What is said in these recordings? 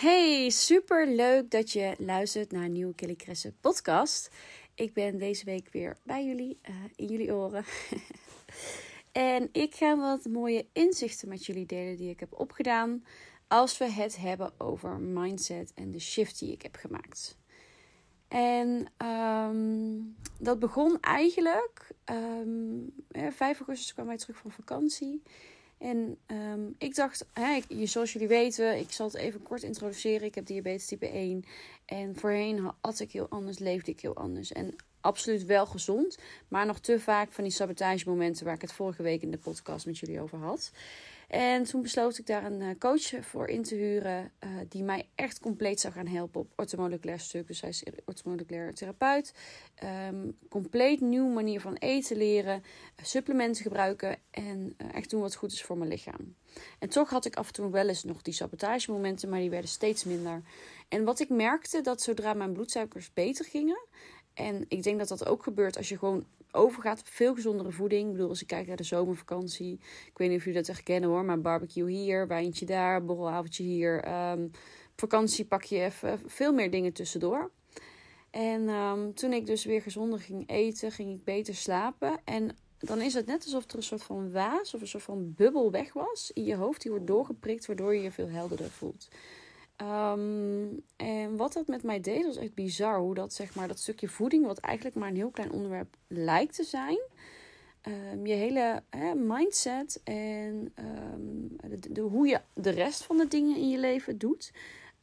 Hey, super leuk dat je luistert naar een nieuwe Kelly podcast. Ik ben deze week weer bij jullie, uh, in jullie oren. en ik ga wat mooie inzichten met jullie delen die ik heb opgedaan. Als we het hebben over mindset en de shift die ik heb gemaakt. En um, dat begon eigenlijk. Um, 5 augustus kwam wij terug van vakantie. En um, ik dacht, hè, zoals jullie weten, ik zal het even kort introduceren. Ik heb diabetes type 1. En voorheen had ik heel anders, leefde ik heel anders. En absoluut wel gezond, maar nog te vaak van die sabotagemomenten waar ik het vorige week in de podcast met jullie over had. En toen besloot ik daar een eh, coach voor in te huren, uh, die mij echt compleet zou gaan helpen op ortomoleculair stuk. Dus is ortomoleculair therapeut. Um, compleet nieuwe manier van eten leren, uh, supplementen gebruiken en echt doen wat goed is voor mijn lichaam. En toch had ik af en toe wel eens nog die sabotagemomenten, maar die werden steeds minder. En wat ik merkte, dat zodra mijn bloedsuikers beter gingen, en ik denk dat dat ook gebeurt als je gewoon overgaat veel gezondere voeding. Ik bedoel, als ik kijk naar de zomervakantie. Ik weet niet of jullie dat echt kennen hoor. Maar barbecue hier, wijntje daar, borrelavondje hier. Um, vakantie pak je even veel meer dingen tussendoor. En um, toen ik dus weer gezonder ging eten, ging ik beter slapen. En dan is het net alsof er een soort van waas of een soort van bubbel weg was in je hoofd. Die wordt doorgeprikt, waardoor je je veel helderder voelt. Um, en wat dat met mij deed, was echt bizar. Hoe dat, zeg maar, dat stukje voeding, wat eigenlijk maar een heel klein onderwerp lijkt te zijn. Um, je hele mindset en um, de, hoe je de rest van de dingen in je leven doet,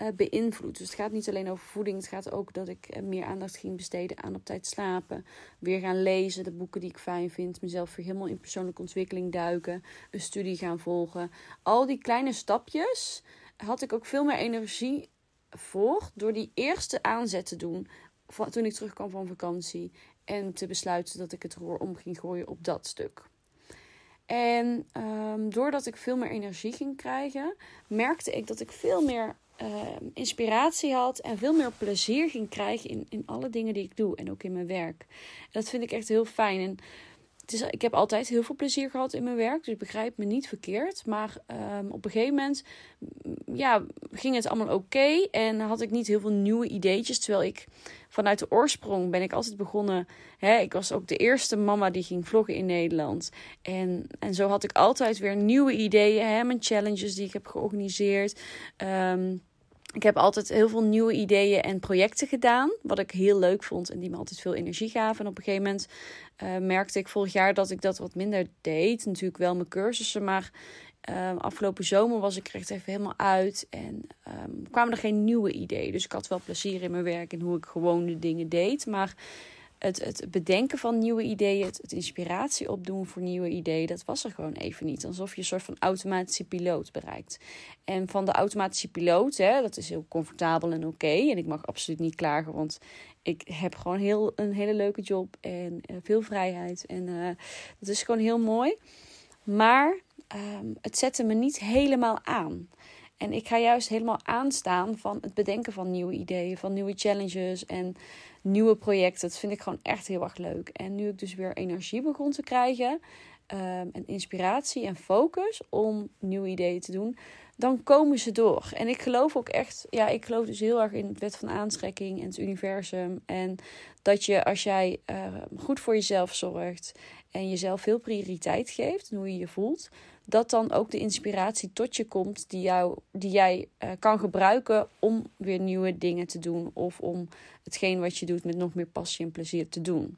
uh, beïnvloedt. Dus het gaat niet alleen over voeding. Het gaat ook dat ik meer aandacht ging besteden aan op tijd slapen. Weer gaan lezen, de boeken die ik fijn vind. Mezelf weer helemaal in persoonlijke ontwikkeling duiken. Een studie gaan volgen. Al die kleine stapjes had ik ook veel meer energie voor door die eerste aanzet te doen toen ik terugkwam van vakantie en te besluiten dat ik het roer om ging gooien op dat stuk. En um, doordat ik veel meer energie ging krijgen, merkte ik dat ik veel meer uh, inspiratie had en veel meer plezier ging krijgen in, in alle dingen die ik doe en ook in mijn werk. En dat vind ik echt heel fijn. En is, ik heb altijd heel veel plezier gehad in mijn werk, dus begrijp me niet verkeerd. Maar um, op een gegeven moment ja, ging het allemaal oké en had ik niet heel veel nieuwe ideetjes. Terwijl ik vanuit de oorsprong ben ik altijd begonnen. Hè, ik was ook de eerste mama die ging vloggen in Nederland. En, en zo had ik altijd weer nieuwe ideeën, hè, mijn challenges die ik heb georganiseerd. Um, ik heb altijd heel veel nieuwe ideeën en projecten gedaan. Wat ik heel leuk vond en die me altijd veel energie gaven. En op een gegeven moment uh, merkte ik vorig jaar dat ik dat wat minder deed. Natuurlijk wel mijn cursussen, maar uh, afgelopen zomer was ik er echt even helemaal uit. En um, kwamen er geen nieuwe ideeën. Dus ik had wel plezier in mijn werk en hoe ik gewoon de dingen deed. Maar het, het bedenken van nieuwe ideeën, het, inspiratie opdoen voor nieuwe ideeën, dat was er gewoon even niet. Alsof je een soort van automatische piloot bereikt. En van de automatische piloot, hè, dat is heel comfortabel en oké. En ik mag absoluut niet klagen, want ik heb gewoon heel, een hele leuke job en uh, veel vrijheid. En uh, dat is gewoon heel mooi. Maar um, het zette me niet helemaal aan. En ik ga juist helemaal aanstaan van het bedenken van nieuwe ideeën, van nieuwe challenges en nieuwe projecten. Dat vind ik gewoon echt heel erg leuk. En nu ik dus weer energie begon te krijgen, um, en inspiratie en focus om nieuwe ideeën te doen, dan komen ze door. En ik geloof ook echt, ja, ik geloof dus heel erg in het wet van aantrekking en het universum. En dat je als jij uh, goed voor jezelf zorgt en jezelf veel prioriteit geeft, hoe je je voelt, dat dan ook de inspiratie tot je komt die, jou, die jij uh, kan gebruiken om weer nieuwe dingen te doen of om hetgeen wat je doet met nog meer passie en plezier te doen.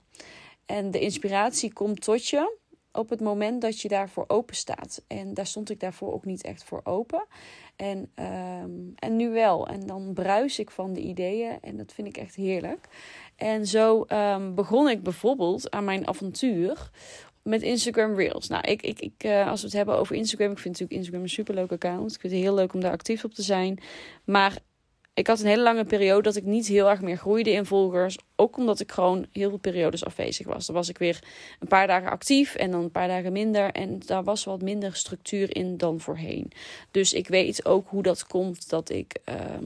En de inspiratie komt tot je op het moment dat je daarvoor open staat. En daar stond ik daarvoor ook niet echt voor open. En, um, en nu wel. En dan bruis ik van de ideeën en dat vind ik echt heerlijk. En zo um, begon ik bijvoorbeeld aan mijn avontuur met Instagram Reels. Nou, ik, ik, ik, uh, als we het hebben over Instagram, ik vind natuurlijk Instagram een superleuk account. Ik vind het heel leuk om daar actief op te zijn. Maar ik had een hele lange periode dat ik niet heel erg meer groeide in volgers. Ook omdat ik gewoon heel veel periodes afwezig was. Dan was ik weer een paar dagen actief en dan een paar dagen minder. En daar was wat minder structuur in dan voorheen. Dus ik weet ook hoe dat komt dat ik. Ehm,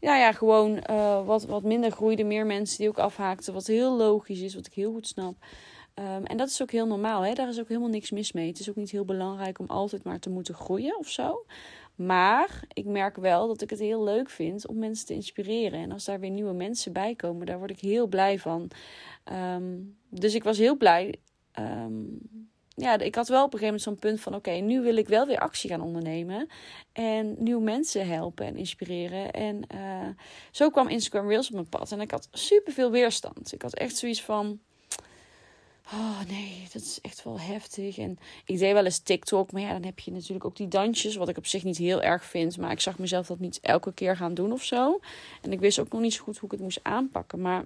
ja, ja, gewoon uh, wat, wat minder groeide. Meer mensen die ook afhaakten. Wat heel logisch is, wat ik heel goed snap. Um, en dat is ook heel normaal. Hè? Daar is ook helemaal niks mis mee. Het is ook niet heel belangrijk om altijd maar te moeten groeien of zo. Maar ik merk wel dat ik het heel leuk vind om mensen te inspireren. En als daar weer nieuwe mensen bij komen, daar word ik heel blij van. Um, dus ik was heel blij. Um, ja, ik had wel op een gegeven moment zo'n punt van: oké, nu wil ik wel weer actie gaan ondernemen. En nieuwe mensen helpen en inspireren. En uh, zo kwam Instagram Reels op mijn pad. En ik had super veel weerstand. Ik had echt zoiets van Oh nee, dat is echt wel heftig. En ik deed wel eens TikTok, maar ja, dan heb je natuurlijk ook die dansjes, wat ik op zich niet heel erg vind. Maar ik zag mezelf dat niet elke keer gaan doen of zo. En ik wist ook nog niet zo goed hoe ik het moest aanpakken. Maar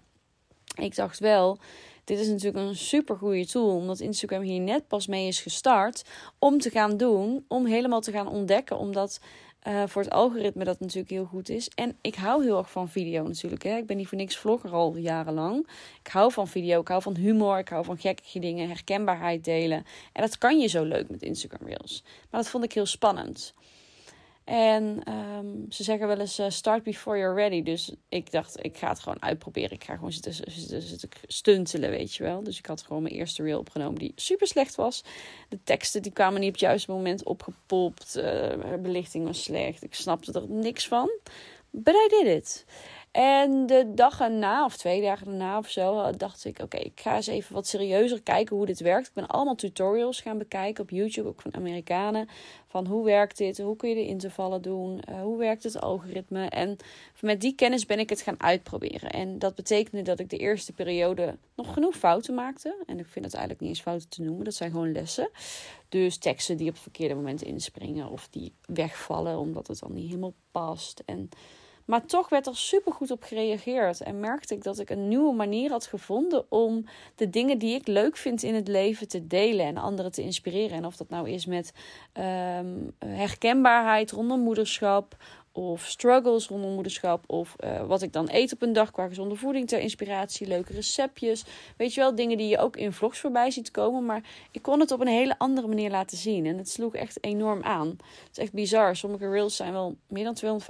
ik dacht wel, dit is natuurlijk een super goede tool, omdat Instagram hier net pas mee is gestart om te gaan doen, om helemaal te gaan ontdekken, omdat uh, voor het algoritme dat natuurlijk heel goed is. En ik hou heel erg van video natuurlijk. Hè. Ik ben niet voor niks vlogger al jarenlang. Ik hou van video, ik hou van humor, ik hou van gekke dingen, herkenbaarheid delen. En dat kan je zo leuk met Instagram Reels. Maar dat vond ik heel spannend. En um, ze zeggen wel eens uh, start before you're ready. Dus ik dacht, ik ga het gewoon uitproberen. Ik ga gewoon zitten stuntelen, weet je wel. Dus ik had gewoon mijn eerste reel opgenomen die super slecht was. De teksten die kwamen niet op het juiste moment opgepopt. Uh, belichting was slecht. Ik snapte er niks van. But I did it. En de dag erna, of twee dagen daarna of zo, dacht ik: Oké, ik ga eens even wat serieuzer kijken hoe dit werkt. Ik ben allemaal tutorials gaan bekijken op YouTube, ook van Amerikanen. Van hoe werkt dit? Hoe kun je de intervallen doen? Uh, hoe werkt het algoritme? En met die kennis ben ik het gaan uitproberen. En dat betekende dat ik de eerste periode nog genoeg fouten maakte. En ik vind het eigenlijk niet eens fouten te noemen, dat zijn gewoon lessen. Dus teksten die op het verkeerde moment inspringen of die wegvallen omdat het dan niet helemaal past. En maar toch werd er super goed op gereageerd. En merkte ik dat ik een nieuwe manier had gevonden om de dingen die ik leuk vind in het leven te delen en anderen te inspireren. En of dat nou is met um, herkenbaarheid rondom moederschap of struggles rondom moederschap. Of uh, wat ik dan eet op een dag qua gezonde voeding ter inspiratie. Leuke receptjes. Weet je wel, dingen die je ook in vlogs voorbij ziet komen. Maar ik kon het op een hele andere manier laten zien. En het sloeg echt enorm aan. Het is echt bizar. Sommige reels zijn wel meer dan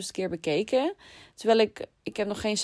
250.000 keer bekeken. Terwijl ik, ik heb nog geen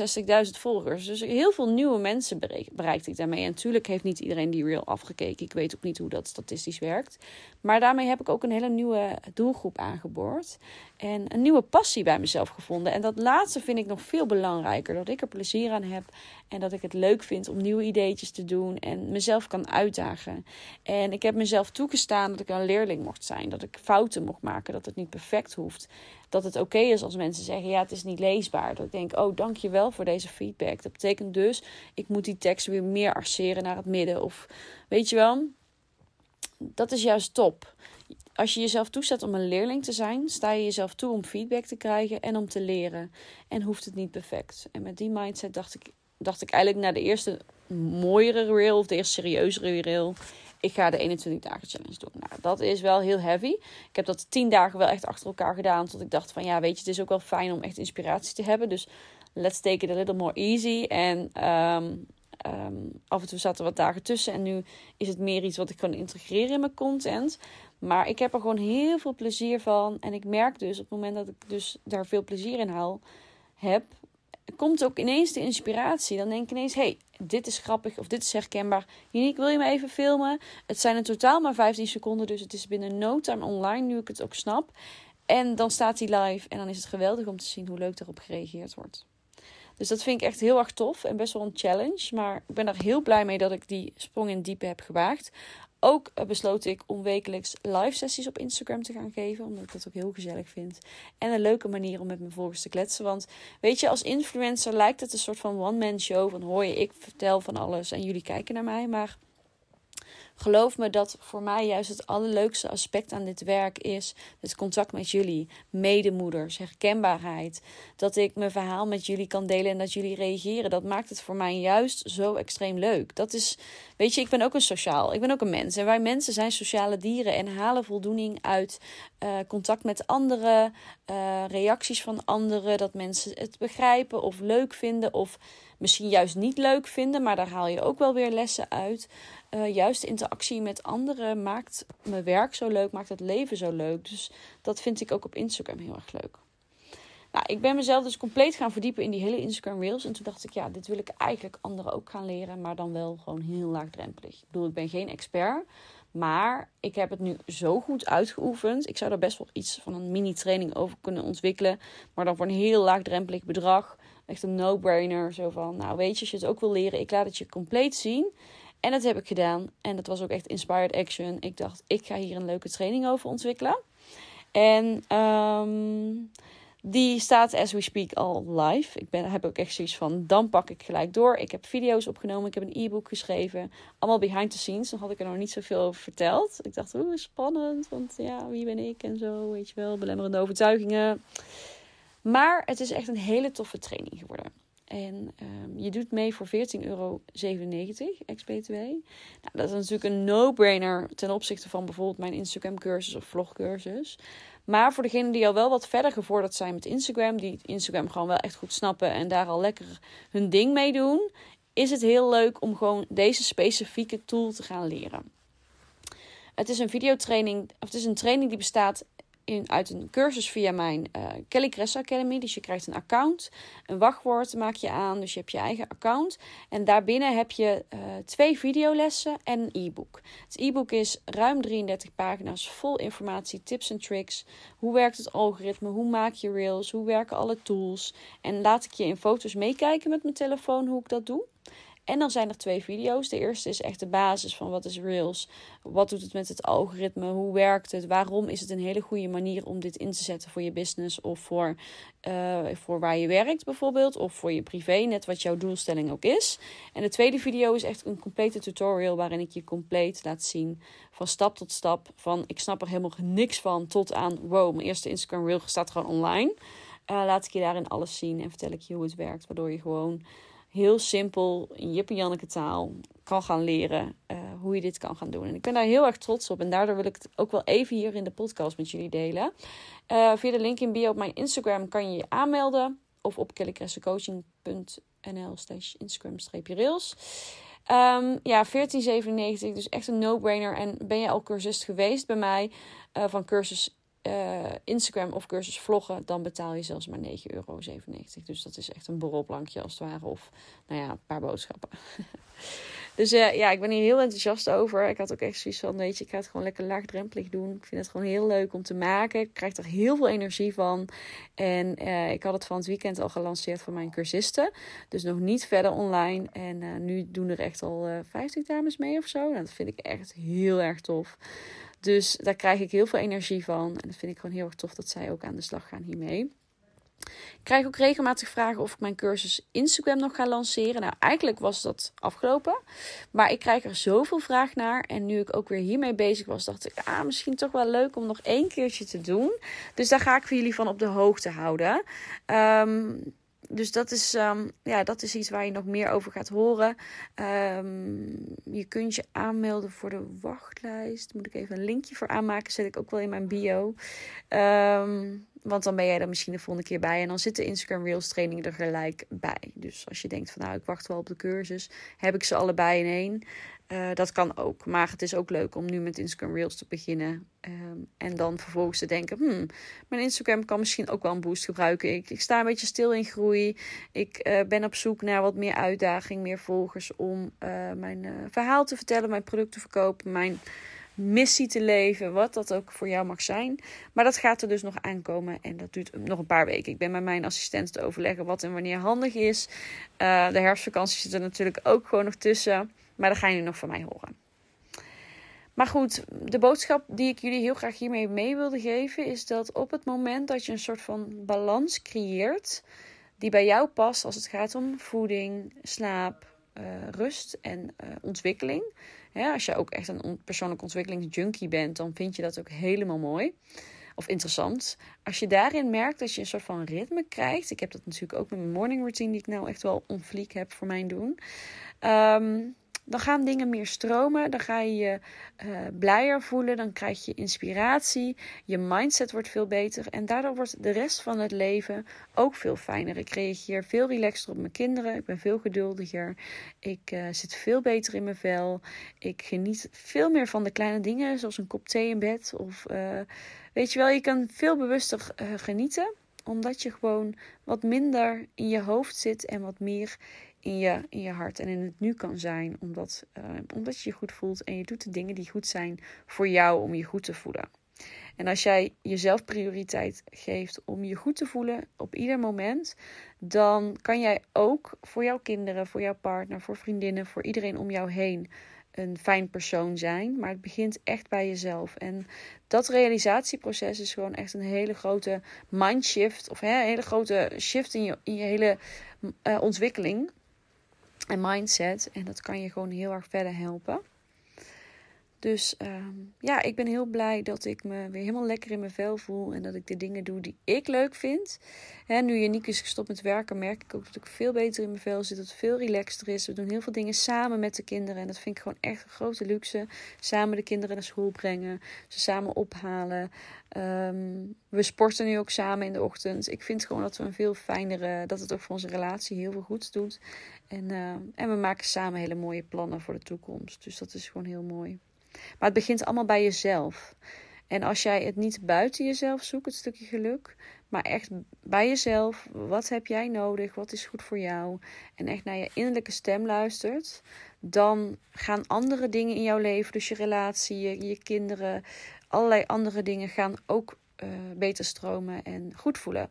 60.000 volgers. Dus heel veel nieuwe mensen bereikte ik daarmee. En natuurlijk heeft niet iedereen die reel afgekeken. Ik weet ook niet hoe dat statistisch werkt. Maar daarmee heb ik ook een hele nieuwe doelgroep aangeboord. En een nieuwe passie bij mezelf gevonden. En dat laatste vind ik nog veel belangrijker. Dat ik er plezier aan heb. En dat ik het leuk vind om nieuwe ideetjes te doen. En mezelf kan uitdagen. En ik heb mezelf toegestaan dat ik een leerling mocht zijn. Dat ik fouten mocht maken. Dat het niet perfect hoeft dat het oké is als mensen zeggen: ja, het is niet leesbaar. Dat ik denk: oh, dankjewel voor deze feedback. Dat betekent dus, ik moet die tekst weer meer arceren naar het midden. Of weet je wel, dat is juist top. Als je jezelf toestaat om een leerling te zijn, sta je jezelf toe om feedback te krijgen en om te leren. En hoeft het niet perfect. En met die mindset dacht ik, dacht ik eigenlijk naar de eerste mooiere rail of de eerste serieuzere rail ik ga de 21 dagen challenge doen. Nou, dat is wel heel heavy. Ik heb dat 10 dagen wel echt achter elkaar gedaan. Tot ik dacht van ja, weet je, het is ook wel fijn om echt inspiratie te hebben. Dus let's take it a little more easy. En ehm, ehm, af en toe zaten wat dagen tussen. En nu is het meer iets wat ik kan integreren in mijn content. Maar ik heb er gewoon heel veel plezier van. En ik merk dus op het moment dat ik dus daar veel plezier in haal heb, komt ook ineens de inspiratie. Dan denk ik ineens, hey, dit is grappig of dit is herkenbaar. Uniek, wil je me even filmen? Het zijn in totaal maar 15 seconden, dus het is binnen no time online, nu ik het ook snap. En dan staat hij live en dan is het geweldig om te zien hoe leuk erop gereageerd wordt. Dus dat vind ik echt heel erg tof en best wel een challenge. Maar ik ben er heel blij mee dat ik die sprong in diepe heb gewaagd. Ook eh, besloot ik om wekelijks live sessies op Instagram te gaan geven. Omdat ik dat ook heel gezellig vind. En een leuke manier om met mijn volgers te kletsen. Want weet je, als influencer lijkt het een soort van one-man show. Van hoor je, ik vertel van alles en jullie kijken naar mij. Maar geloof me dat voor mij juist het allerleukste aspect aan dit werk is het contact met jullie, medemoeders, herkenbaarheid. Dat ik mijn verhaal met jullie kan delen en dat jullie reageren. Dat maakt het voor mij juist zo extreem leuk. Dat is, weet je, ik ben ook een sociaal, ik ben ook een mens. En wij mensen zijn sociale dieren en halen voldoening uit uh, contact met anderen, uh, reacties van anderen, dat mensen het begrijpen of leuk vinden of misschien juist niet leuk vinden, maar daar haal je ook wel weer lessen uit. Uh, juist interactie met anderen maakt mijn werk zo leuk, maakt het leven zo leuk. Dus dat vind ik ook op Instagram heel erg leuk. Nou, ik ben mezelf dus compleet gaan verdiepen in die hele Instagram Reels. En toen dacht ik, ja, dit wil ik eigenlijk anderen ook gaan leren, maar dan wel gewoon heel laagdrempelig. Ik bedoel, ik ben geen expert, maar ik heb het nu zo goed uitgeoefend. Ik zou daar best wel iets van een mini-training over kunnen ontwikkelen. Maar dan voor een heel laagdrempelig bedrag. Echt een no-brainer. Zo van, nou weet je, als je het ook wil leren, ik laat het je compleet zien. En dat heb ik gedaan. En dat was ook echt inspired action. Ik dacht, ik ga hier een leuke training over ontwikkelen. En um, die staat as we speak al live. Ik ben, heb ook echt zoiets van, dan pak ik gelijk door. Ik heb video's opgenomen, ik heb een e-book geschreven. Allemaal behind the scenes. Dan had ik er nog niet zoveel over verteld. Ik dacht, oeh, spannend. Want ja, wie ben ik en zo, weet je wel. Belemmerende overtuigingen. Maar het is echt een hele toffe training geworden. En um, je doet mee voor 14,97 euro ex-BTW. Nou, dat is natuurlijk een no-brainer ten opzichte van bijvoorbeeld mijn Instagram cursus of vlogcursus. Maar voor degenen die al wel wat verder gevorderd zijn met Instagram, die Instagram gewoon wel echt goed snappen en daar al lekker hun ding mee doen, is het heel leuk om gewoon deze specifieke tool te gaan leren. Het is een videotraining, of het is een training die bestaat in, uit een cursus via mijn uh, Kelly Cress Academy. Dus je krijgt een account, een wachtwoord maak je aan, dus je hebt je eigen account. En daarbinnen heb je uh, twee videolessen en een e-book. Het e-book is ruim 33 pagina's, vol informatie, tips en tricks. Hoe werkt het algoritme? Hoe maak je reels? Hoe werken alle tools? En laat ik je in foto's meekijken met mijn telefoon hoe ik dat doe. En dan zijn er twee video's. De eerste is echt de basis van wat is Reels. Wat doet het met het algoritme? Hoe werkt het? Waarom is het een hele goede manier om dit in te zetten voor je business of voor, uh, voor waar je werkt bijvoorbeeld. Of voor je privé, net wat jouw doelstelling ook is. En de tweede video is echt een complete tutorial waarin ik je compleet laat zien van stap tot stap. Van ik snap er helemaal niks van tot aan wow, mijn eerste Instagram reel staat gewoon online. Uh, laat ik je daarin alles zien en vertel ik je hoe het werkt. Waardoor je gewoon heel simpel in Jip en Janneke taal kan gaan leren uh, hoe je dit kan gaan doen. En ik ben daar heel erg trots op en daardoor wil ik het ook wel even hier in de podcast met jullie delen. Uh, via de link in bio op mijn Instagram kan je je aanmelden of op kellycressencoaching.nl slash Instagram-rails. Um, ja, 14,97, dus echt een no-brainer. En ben je al cursist geweest bij mij uh, van cursus uh, Instagram of cursus vloggen, dan betaal je zelfs maar 9,97 euro. Dus dat is echt een borrelplankje als het ware. Of nou ja, een paar boodschappen. dus uh, ja, ik ben hier heel enthousiast over. Ik had ook echt zoiets van, weet je, ik ga het gewoon lekker laagdrempelig doen. Ik vind het gewoon heel leuk om te maken. Ik krijg er heel veel energie van. En uh, ik had het van het weekend al gelanceerd voor mijn cursisten. Dus nog niet verder online. En nu doen er echt al 50 dames mee of zo. Nou, dat vind ik echt heel erg tof. Dus daar krijg ik heel veel energie van. En dat vind ik gewoon heel erg tof dat zij ook aan de slag gaan hiermee. Ik krijg ook regelmatig vragen of ik mijn cursus Instagram nog ga lanceren. Nou, eigenlijk was dat afgelopen. Maar ik krijg er zoveel vraag naar. En nu ik ook weer hiermee bezig was, dacht ik, ah, misschien toch wel leuk om nog één keertje te doen. Dus daar ga ik voor jullie van op de hoogte houden. Um, dus dat is, um, ja, dat is iets waar je nog meer over gaat horen. Um, je kunt je aanmelden voor de wachtlijst. Moet ik even een linkje voor aanmaken. Zet ik ook wel in mijn bio. Um, want dan ben jij er misschien de volgende keer bij. En dan zit de Instagram Reels training er gelijk bij. Dus als je denkt van nou, ik wacht wel op de cursus. Heb ik ze allebei in één. Uh, dat kan ook. Maar het is ook leuk om nu met Instagram Reels te beginnen. Um, en dan vervolgens te denken: hmm, mijn Instagram kan misschien ook wel een boost gebruiken. Ik, ik sta een beetje stil in groei. Ik uh, ben op zoek naar wat meer uitdaging, meer volgers om uh, mijn verhaal te vertellen, mijn product te verkopen, mijn missie te leven, wat dat ook voor jou mag zijn. Maar dat gaat er dus nog aankomen en dat duurt nog een paar weken. Ik ben met mijn assistent te overleggen wat en wanneer handig is. de herfstvakantie zit er natuurlijk ook gewoon nog tussen. Maar dat ga je nu nog van mij horen. Maar goed, de boodschap die ik jullie heel graag hiermee mee wilde geven is dat op het moment dat je een soort van balans creëert die bij jou past als het gaat om voeding, slaap, uh, rust en uh, ontwikkeling, als je ook echt een persoonlijke ontwikkelingsjunkie bent, dan vind je dat ook helemaal mooi of interessant. Als je daarin merkt dat je een soort van ritme krijgt. Ik heb dat natuurlijk ook met mijn morning routine, die ik nou echt wel onvliek heb voor mijn doen. Ehm, dan gaan dingen meer stromen. Dan ga je je uh, blijer voelen. Dan krijg je inspiratie. Je mindset wordt veel beter. En daardoor wordt de rest van het leven ook veel fijner. Ik reageer veel relaxter op mijn kinderen. Ik ben veel geduldiger. Ik uh, zit veel beter in mijn vel. Ik geniet veel meer van de kleine dingen. Zoals een kop thee in bed. Of uh, weet je wel, je kan veel bewuster genieten. Omdat je gewoon wat minder in je hoofd zit. En wat meer in je, in je hart en in het nu kan zijn. Omdat, uh, omdat je je goed voelt en je doet de dingen die goed zijn voor jou om je goed te voelen. En als jij jezelf prioriteit geeft om je goed te voelen op ieder moment, dan kan jij ook voor jouw kinderen, voor jouw partner, voor vriendinnen, voor iedereen om jou heen een fijn persoon zijn. Maar het begint echt bij jezelf. En dat realisatieproces is gewoon echt een hele grote mindshift. Of hè, een hele grote shift in je, in je hele uh, ontwikkeling en mindset. En dat kan je gewoon heel erg verder helpen. Dus ehm, ja, ik ben heel blij dat ik me weer helemaal lekker in mijn vel voel. En dat ik de dingen doe die ik leuk vind. Hè, nu Janiek is gestopt met werken, merk ik ook dat ik veel beter in mijn vel zit. Dat het veel relaxter is. We doen heel veel dingen samen met de kinderen. En dat vind ik gewoon echt een grote luxe. Samen de kinderen naar school brengen. Ze samen ophalen. Ehm, we sporten nu ook samen in de ochtend. Ik vind gewoon dat we een veel fijnere, dat het ook voor onze relatie heel veel goed doet. En, uh, en we maken samen hele mooie plannen voor de toekomst. Dus dat is gewoon heel mooi. Maar het begint allemaal bij jezelf. En als jij het niet buiten jezelf zoekt, het stukje geluk, maar echt bij jezelf, wat heb jij nodig? Wat is goed voor jou? En echt naar je innerlijke stem luistert, dan gaan andere dingen in jouw leven, dus je relatie, je, kinderen, allerlei andere dingen gaan ook uh, beter stromen en goed voelen.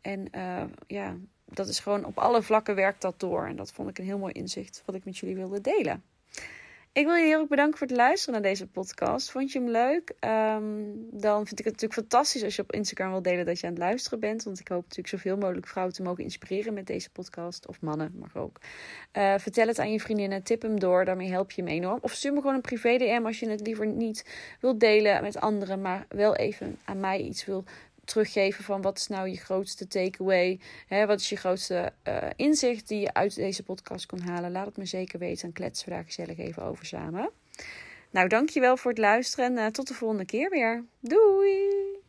En uh, ja, dat is gewoon op alle vlakken werkt dat door. En dat vond ik een heel mooi inzicht wat ik met jullie wilde delen. Ik wil je heel erg bedanken voor het luisteren naar deze podcast. Vond je hem leuk? Um, dan vind ik het natuurlijk fantastisch als je op Instagram wil delen dat je aan het luisteren bent. Want ik hoop natuurlijk zoveel mogelijk vrouwen te mogen inspireren met deze podcast. Of mannen, mag ook. Uh, vertel het aan je vriendinnen, tip hem door. Daarmee help je hem enorm. Of stuur me gewoon een privé DM als je het liever niet wilt delen met anderen. Maar wel even aan mij iets wil teruggeven van wat is nou je grootste takeaway? Hè, wat is je grootste uh, inzicht die je uit deze podcast kon halen? Laat het me zeker weten en kletsen we daar gezellig even over samen. Nou, dankjewel voor het luisteren en uh, tot de volgende keer weer. Doei!